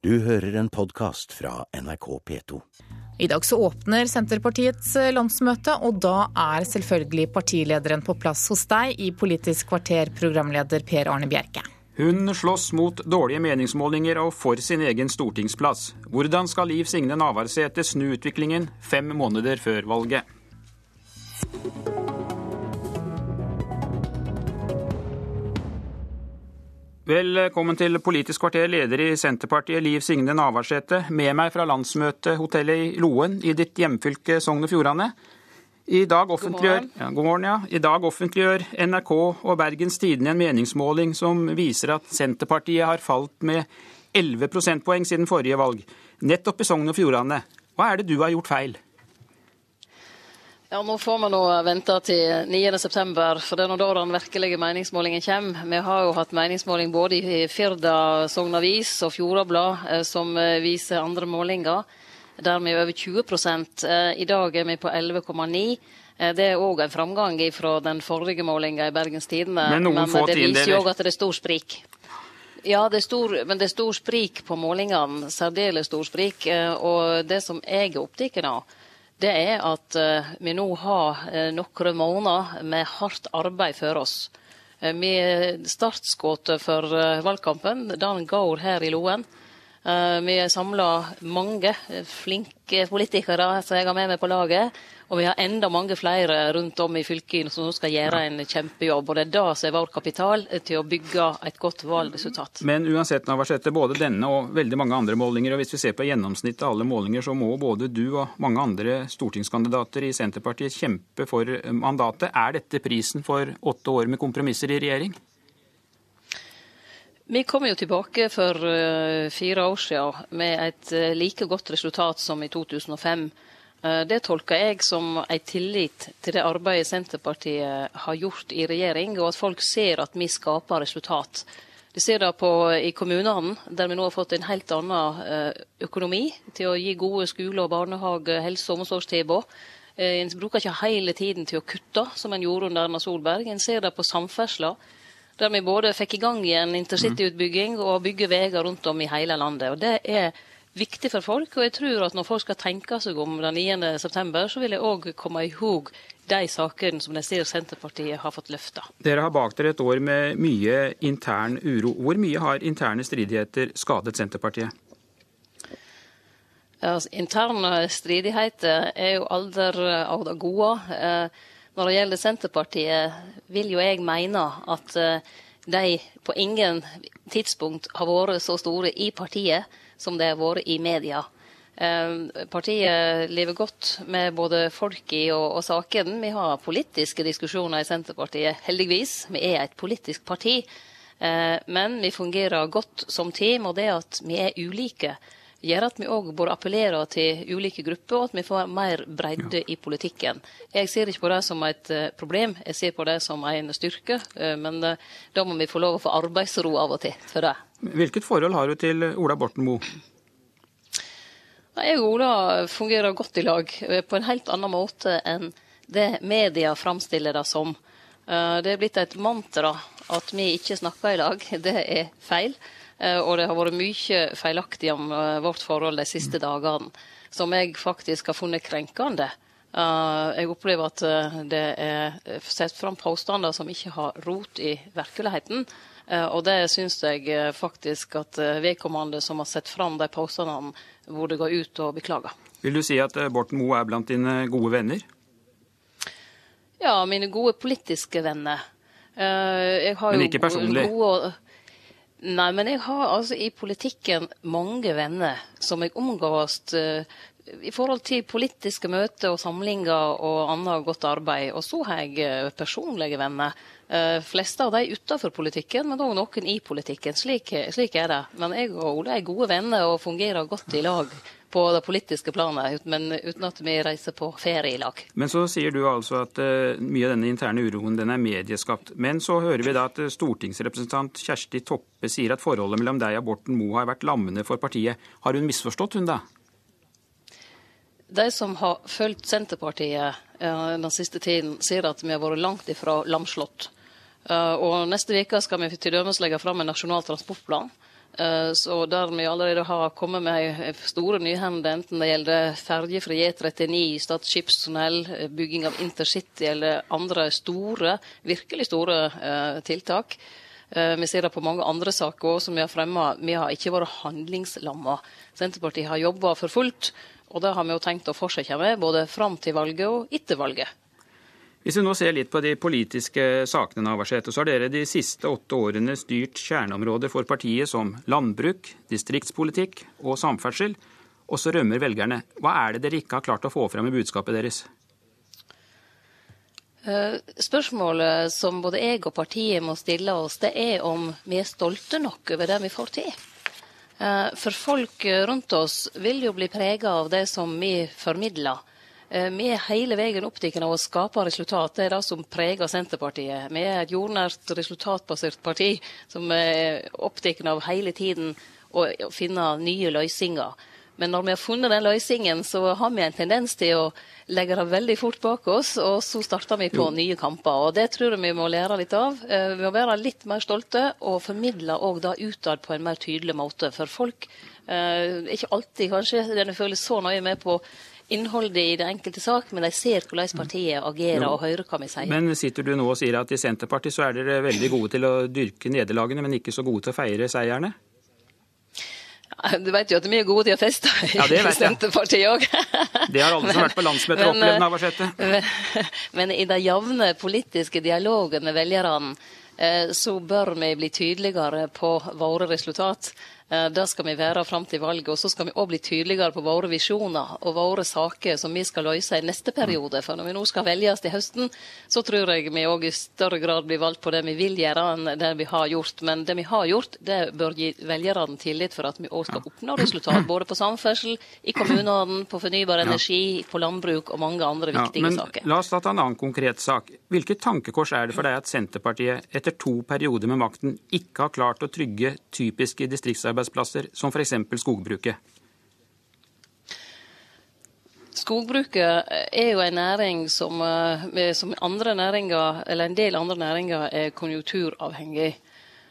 Du hører en podkast fra NRK P2. I dag så åpner Senterpartiets landsmøte, og da er selvfølgelig partilederen på plass hos deg i Politisk kvarter, programleder Per Arne Bjerke. Hun slåss mot dårlige meningsmålinger og for sin egen stortingsplass. Hvordan skal Liv Signe Navarsete snu utviklingen fem måneder før valget? Velkommen til Politisk kvarter, leder i Senterpartiet Liv Signe Navarsete. Med meg fra landsmøtehotellet i Loen i ditt hjemfylke Sogn og Fjordane. I dag, offentliggjør, ja, god morgen, ja. I dag offentliggjør NRK og Bergens Tidende en meningsmåling som viser at Senterpartiet har falt med 11 prosentpoeng siden forrige valg. Nettopp i Sogn og Fjordane. Hva er det du har gjort feil? Ja, Nå får vi nå vente til 9.9, for det er nå da den virkelige meningsmålingen kommer. Vi har jo hatt meningsmåling både i Firda Sogn Avis og Fjordablad eh, som eh, viser andre målinger, der vi er over 20 eh, I dag er vi på 11,9 det er òg en framgang fra den forrige målinga i Bergens Tidende. Men men det viser jo òg at det er stor sprik. Ja, det stor, men det er stor sprik på målingene. Særdeles stor sprik. Og det som jeg er opptatt av, det er at me vi nå har nokre månader med hardt arbeid for oss. Vi Startskuddet for eh, valgkampen den går her i Loen. Vi har samla mange flinke politikere som jeg har med meg på laget. Og vi har enda mange flere rundt om i fylket som nå skal gjøre en kjempejobb. Og det er det som er vår kapital til å bygge et godt valgresultat. Men uansett, Navarsete, både denne og veldig mange andre målinger, og hvis vi ser på gjennomsnittet av alle målinger, så må både du og mange andre stortingskandidater i Senterpartiet kjempe for mandatet. Er dette prisen for åtte år med kompromisser i regjering? Vi kom jo tilbake for uh, fire år siden med et uh, like godt resultat som i 2005. Uh, det tolker jeg som en tillit til det arbeidet Senterpartiet har gjort i regjering, og at folk ser at vi skaper resultat. De ser det på, i kommunene, der vi nå har fått en helt annen økonomi til å gi gode skoler, barnehage, helse- og omsorgstilbud. En bruker ikke hele tiden til å kutte, som en gjorde under Erna Solberg. En ser det på samferdsla der vi både fikk i gang igjen intercityutbygging og bygge veier rundt om i hele landet. Og Det er viktig for folk, og jeg tror at når folk skal tenke seg om den 9. september, så vil jeg òg komme i hug de sakene som de ser Senterpartiet har fått løfta. Dere har bak dere et år med mye intern uro. Hvor mye har interne stridigheter skadet Senterpartiet? Altså, interne stridigheter er jo aldri av det gode. Eh, når det gjelder Senterpartiet, vil jo jeg mene at eh, de på ingen tidspunkt har vært så store i partiet som de har vært i media. Eh, Partiet lever godt med både folket og, og sakene. Vi har politiske diskusjoner i Senterpartiet, heldigvis. Vi er et politisk parti. Eh, Men vi fungerer godt som team, og det at vi er ulike, gjør at vi òg bør appellere til ulike grupper, og at vi får mer bredde i politikken. Jeg ser ikke på det som et eh, problem, jeg ser på det som en styrke. eh, Men eh, da må vi få lov å få arbeidsro av og til for det. Hvilket forhold har du til Ola Borten Moe? Jeg og Ola fungerer godt i lag, på en helt annen måte enn det media framstiller det som. Det er blitt et mantra at vi ikke snakker i lag. Det er feil. Eh, Og det har vært mye feilaktig om eh, vårt forhold de siste dagene, som jeg faktisk har funnet krenkende. Eh, Jeg opplever at det er sett fram påstander som ikke har rot i virkeligheten. Eh, Og det syns jeg faktisk at vedkommende som har sett fram de påstandene, burde gå ut og beklage. Vil du si at Borten Moe er blant dine gode venner? Ja, mine gode politiske venner. Eh, Jeg har Men ikke personlig? Gode... Nei, men jeg har altså i politikken mange venner som jeg omgås uh, i forhold til politiske møter og samlinger og annet godt arbeid. Og så har jeg eh, personlige venner. Uh, fleste av de utenfor politikken, men òg noen i politikken. Slik, slik er det. Men jeg og Ole er gode venner og fungerer godt i lag på det politiske planet, men uten at vi reiser på ferie i lag. Men så sier du altså at eh, mye av denne interne uroen den er medieskapt. Men så hører vi da at eh, stortingsrepresentant Kjersti Toppe sier at forholdet mellom deg og Borten Moe har vært lammende for partiet. Har hun misforstått, hun da? De som har fulgt Senterpartiet eh, den siste tiden, sier at vi har vært langt ifra lamslått. Og neste uke skal vi dømes legge fram en nasjonal transportplan. Så der vi allerede har kommet med store nyhender, enten det gjelder ferjefri E39, Stad skipstunnel, bygging av intercity eller andre store, virkelig store tiltak. Vi ser det på mange andre saker som vi har fremma. Vi har ikke vært handlingslamma. Senterpartiet har jobba for fullt, og det har vi jo tenkt å fortsette med, både fram til valget og etter valget. Hvis vi nå ser litt på de politiske sakene, Navarsete, så har dere de siste åtte årene styrt kjerneområder for partiet som landbruk, distriktspolitikk og samferdsel, og så rømmer velgerne. Hva er det dere ikke har klart å få fram i budskapet deres? Eh, spørsmålet som både jeg og partiet må stille oss, det er om vi er stolte nok over det vi får til. Eh, for folk rundt oss vil jo bli prega av det som vi formidler. Eh, vi er hele veien opptekne av å skape resultat. Det er det som preger Senterpartiet. Vi er et jordnært, resultatbasert parti som er opptekne av hele tiden å finne nye løysingar. Men når vi har funnet den løysinga, så har vi en tendens til å legge det veldig fort bak oss, og så starter vi på jo. nye kamper. Og Det tror jeg vi må lære litt av. Eh, vi må være litt mer stolte, og formidle òg det utad på en mer tydelig måte. For folk er eh, ikke alltid kanskje den føler så nøye med på innholdet i det enkelte sak, men de ser hvordan partiet agerer og hører hva vi sier. Men sitter du nå og sier at i Senterpartiet så er dere veldig gode til å dyrke nederlagene, men ikke så gode til å feire seierne? Du vet jo at vi er gode til å feste i ja, Senterpartiet òg. det har alle som har vært på landsmøter opplevd, Navarsete. Men, men i den jevne politiske dialogen med velgerne eh, så bør vi bli tydeligere på våre resultat. Eh, det skal vi være fram til valget. Og så skal vi òg bli tydeligere på våre visjoner og våre saker som vi skal løse i neste periode. For når vi nå skal velges til høsten, så tror jeg vi òg i større grad blir valgt på det vi vil gjøre, enn det vi har gjort. Men det vi har gjort, det bør gi velgerne tillit for at vi òg skal oppnå resultat. Både på samferdsel, i kommunene, på fornybar energi, på landbruk og mange andre viktige ja, men saker. La oss ta en annen konkret sak. Hvilket tankekors er det for deg at Senterpartiet etter to perioder med makten ikke har klart å trygge typiske distriktsarbeidsplasser arbeidsplasser, som f.eks. skogbruket? Skogbruket er jo en næring som, eh, som andre næringer, eller en del andre næringer er konjunkturavhengig.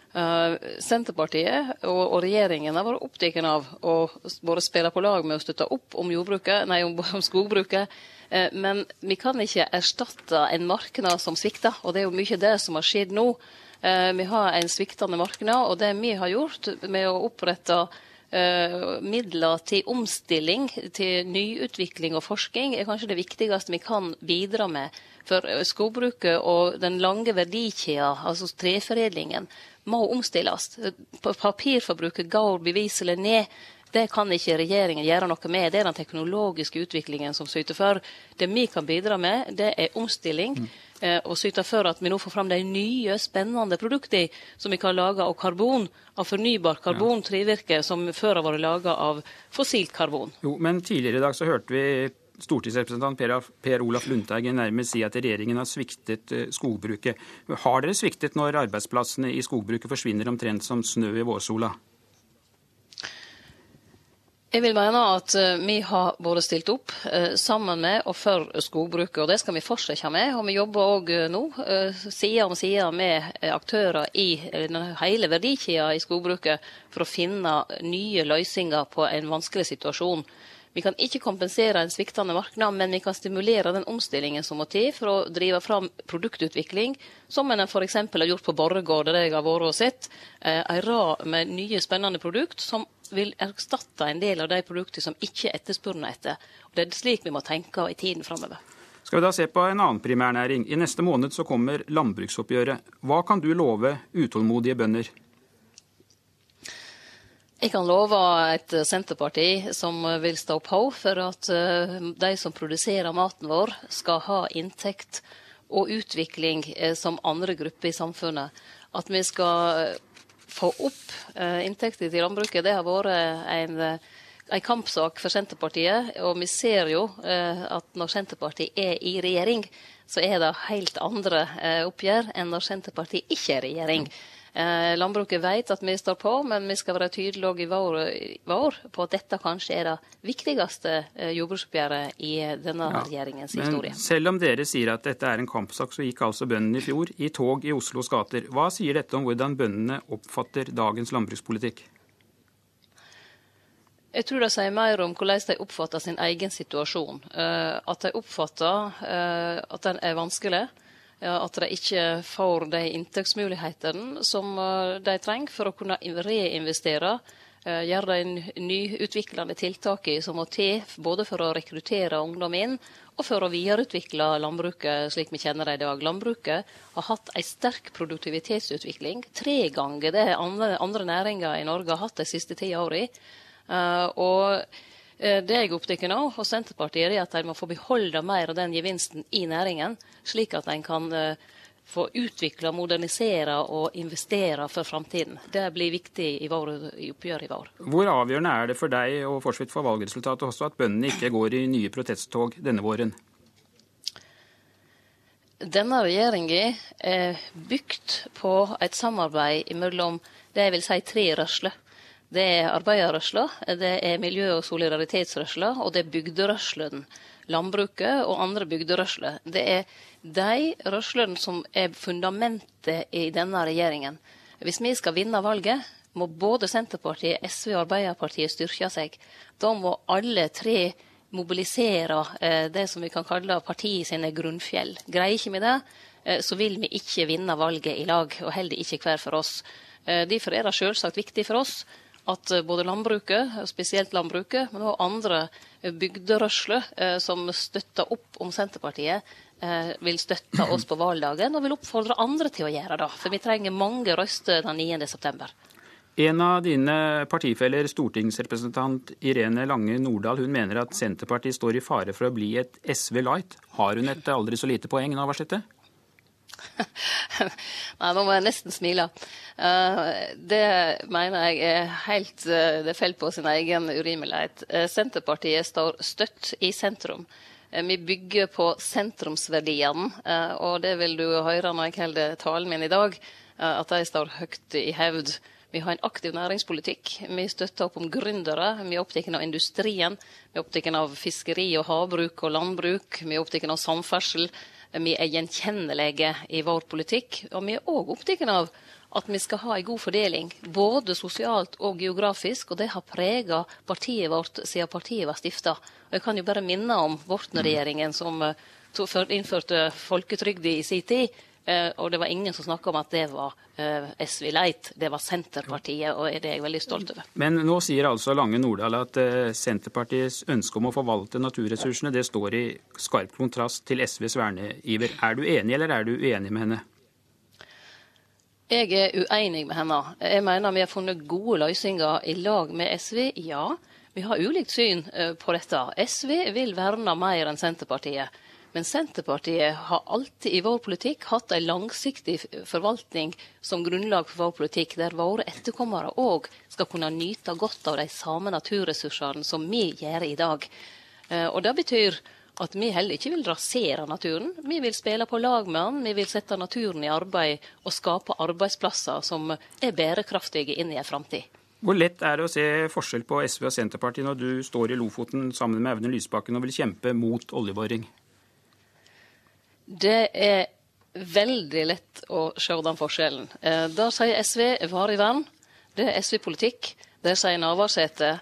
Uh, Senterpartiet og, og, regjeringen har vært opptatt av å både spille på lag med å støtte opp om, nei, om, om skogbruket. Uh, men vi kan ikke erstatte en marknad som svikter, og det er jo mye det som har skjedd nå. Eh, vi har en sviktende marknad, og det vi har gjort med å opprette midler til omstilling, til nyutvikling og forskning, er kanskje det viktigste vi kan bidra med. For skogbruket og den lange verdikjeda, altså treforedlingen, må omstilles. Papirforbruket går beviselig ned. Det kan ikke regjeringen gjøre noe med. Det er den teknologiske utviklingen som syter for. Det vi kan bidra med, det er omstilling. Mm. Eh, og syte for at vi nå får fram de nye, spennende produkta som vi kan lage av karbon, av fornybar karbon, trevirke, som før har vært laga av fossilt karbon. Jo, men tidligere i dag så hørte vi stortingsrepresentant per, per Olaf Lundteigen nærmest si at regjeringen har sviktet eh, skogbruket. Har dere sviktet når arbeidsplassene i skogbruket forsvinner omtrent som snø i vårsola? Jeg vil mene at eh, vi har både stilt opp eh, sammen med og for skogbruket, og det skal vi fortsette med. Og vi jobber òg nå side om side med aktører i hele verdikjeda i skogbruket for å finne nye løsninger på en vanskelig situasjon. Vi kan ikke kompensere en sviktende marknad, men vi kan stimulere den omstillingen som må til for å drive fram produktutvikling, som en f.eks. har gjort på Borregaard, der jeg har vært og sett. Ei rad med nye, spennende produkt som vil erstatte en del av de produktene som ikke er etterspurne etter. Og Det er slik vi må tenke i tiden framover. Skal vi da se på en annen primærnæring. I neste måned så kommer landbruksoppgjøret. Hva kan du love utålmodige bønder? Jeg kan love et Senterparti som vil stå på for at eh, de som produserer maten vår, skal ha inntekt og utvikling eh, som andre grupper i samfunnet. At vi skal få opp eh, inntekter til landbruket, det har vore en, eh, en kampsak for Senterpartiet. Og vi ser jo eh, at når Senterpartiet er i regjering, så er det helt andre oppgjør enn når Senterpartiet ikke er i regjering. Eh, landbruket vet at vi står på, men vi skal være tydelige i vår, vår, på at dette kanskje er det viktigste eh, jordbruksoppgjøret i denne ja, regjeringens historie. Selv om dere sier at dette er en kampsak, så gikk altså bøndene i fjor i tog i Oslos gater. Hva sier dette om hvordan bøndene oppfatter dagens landbrukspolitikk? Jeg tror det sier mer om hvordan de oppfatter sin egen situasjon. At de oppfatter at den er vanskelig. At de ikke får de inntektsmulighetene som de trenger for å kunne reinvestere Eh, gjøre de nyutviklende tiltakene som må til både for å rekruttere ungdom inn og for å videreutvikle landbruket slik vi kjenner det i dag. Landbruket har hatt en sterk produktivitetsutvikling, tre ganger det andre, andre næringer i Norge har hatt de siste ti årene. Uh, og eh, det jeg er opptatt av hos Senterpartiet, er at de må få beholde mer av den gevinsten i næringen, slik at en kan uh, få utvikle, modernisere og investere for framtiden. Det blir viktig i, vår, i oppgjøret i vår. Hvor avgjørende er det for deg og for for valgresultatet også at bøndene ikke går i nye protesttog denne våren? Denne regjeringa er bygd på et samarbeid mellom det jeg vil si tre rørsler. Det er arbeiderrørsla, det er miljø- og solidaritetsrørsla, og det er bygderørslen landbruket og andre bygderørsler. Det er de rørslene som er fundamentet i denne regjeringen. Hvis vi skal vinne valget, må både Senterpartiet, SV og Arbeiderpartiet styrke seg. Da må alle tre mobilisere eh, det som vi kan kalle partiet sine grunnfjell. Greier ikke vi det, eh, så vil vi ikke vinne valget i lag, og heller ikke hver for oss. Eh, derfor er det selvsagt viktig for oss at eh, både landbruket, spesielt landbruket, men òg andre bygderørsler eh, som støtter opp om Senterpartiet, eh, vil støtte oss på valgdagen, og vil oppfordre andre til å gjøre det. For vi trenger mange røster den 9. september. En av dine partifeller, stortingsrepresentant Irene Lange Nordahl, hun mener at Senterpartiet står i fare for å bli et SV Light. Har hun et aldri så lite poeng, Navarsete? Nei, nå må jeg nesten smile. Uh, det mener jeg er helt uh, Det faller på sin egen urimelighet. Uh, Senterpartiet står støtt i sentrum. Vi bygger på sentrumsverdiene, og det vil du høre når jeg holder talen min i dag, at de står høyt i hevd. Vi har en aktiv næringspolitikk. Vi støtter opp om gründere. Vi er opptatt av industrien. Vi er opptatt av fiskeri og havbruk og landbruk. Vi er opptatt av samferdsel. Vi er gjenkjennelige i vår politikk. Og vi er òg opptatt av at vi skal ha ei god fordeling, både sosialt og geografisk. Og det har prega partiet vårt siden partiet var stifta. Jeg kan jo bare minne om Borten-regjeringen som eh, innførte folketrygda i sin tid. Eh, og det var ingen som snakka om at det var eh, SV Leit, det var Senterpartiet, og det er jeg veldig stolt over. Men nå sier altså Lange Nordahl at eh, Senterpartiets ønske om å forvalte naturressursene det står i skarp kontrast til SVs verneiver. Er du enig, eller er du uenig med henne? Jeg er uenig med henne. Jeg mener vi har funnet gode løsninger i lag med SV, ja. Vi har ulikt syn på dette. SV vil verne mer enn Senterpartiet. Men Senterpartiet har alltid i vår politikk hatt ei langsiktig forvaltning som grunnlag for vår politikk, der våre etterkommere òg skal kunne nyte godt av de samme naturressursene som vi gjør i dag. Eh, og det betyr at vi heller ikke vil rasere naturen. Vi vil spille på lag med den, vi vil sette naturen i arbeid og skape arbeidsplasser som er bærekraftige inn i ei framtid. Hvor lett er det å se forskjell på SV og Senterpartiet når du står i Lofoten sammen med Audun Lysbakken og vil kjempe mot oljeboring? Det er veldig lett å se den forskjellen. Eh, da sier SV varig vern. Det er SV-politikk. Der sier Navarsete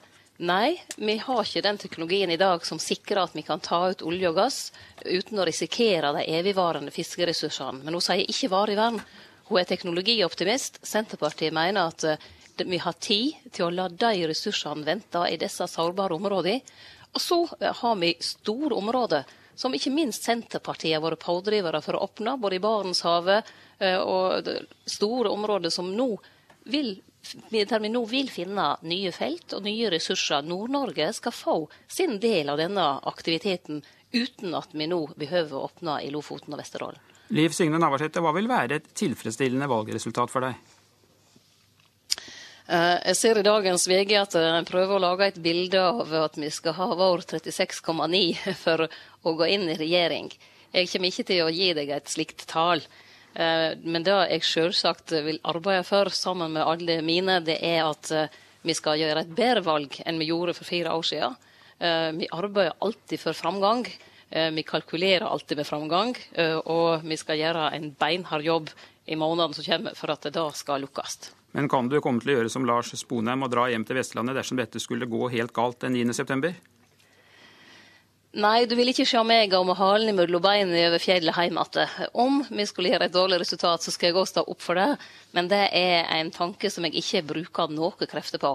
nei, vi har ikke den teknologien i dag som sikrer at vi kan ta ut olje og gass uten å risikere de evigvarende fiskeressursene. Men hun sier ikke varig vern. Hun er teknologioptimist. Senterpartiet mener at eh, vi har tid til å la de ressursene vente i disse sårbare områdene. Og så eh, har vi store områder som ikke minst Senterpartiet har vært pådrivere for å åpne, både i Barentshavet eh, og store områder som nå vil der vi nå vil finne nye felt og nye ressurser. Nord-Norge skal få sin del av denne aktiviteten uten at vi nå behøver å åpne i Lofoten og Vesterålen. Liv Signe Navarsete, hva vil være et tilfredsstillende valgresultat for deg? Eh, jeg ser i dagens VG at eh, en prøver å lage et bilde av at vi skal ha vår 36,9 for å gå inn i regjering. Jeg kommer ikke til å gi deg et slikt tall. Eh, men det jeg selvsagt vil arbeide for, sammen med alle mine, det er at vi skal gjøre et bedre valg enn vi gjorde for fire år siden. Vi arbeider alltid for framgang. Vi kalkulerer alltid med framgang. Og vi skal gjøre en beinhard jobb i månedene som kommer for at det da skal lukkes. Men kan du komme til å gjøre som Lars Sponheim og dra hjem til Vestlandet dersom dette skulle gå helt galt den 9.9? Nei, du vil ikke sjå meg gå med halen mellom beina over fjellet heim att. Om me skulle gjere et dårleg resultat, så skal eg òg stå opp for det. Men det er ein tanke som eg ikkje brukar noen krefter på.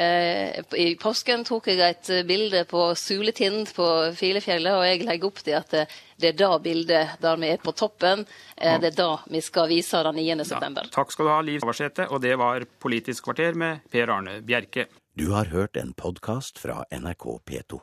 Eh, I påsken tok jeg et bilde på Suletind på Filefjellet, og jeg legger opp til at det er da bildet der vi er på toppen. Eh, det er da vi skal vise den 9. september. Ja, takk skal du ha, Liv Navarsete. Og det var Politisk kvarter med Per Arne Bjerke. Du har hørt en podkast fra NRK P2.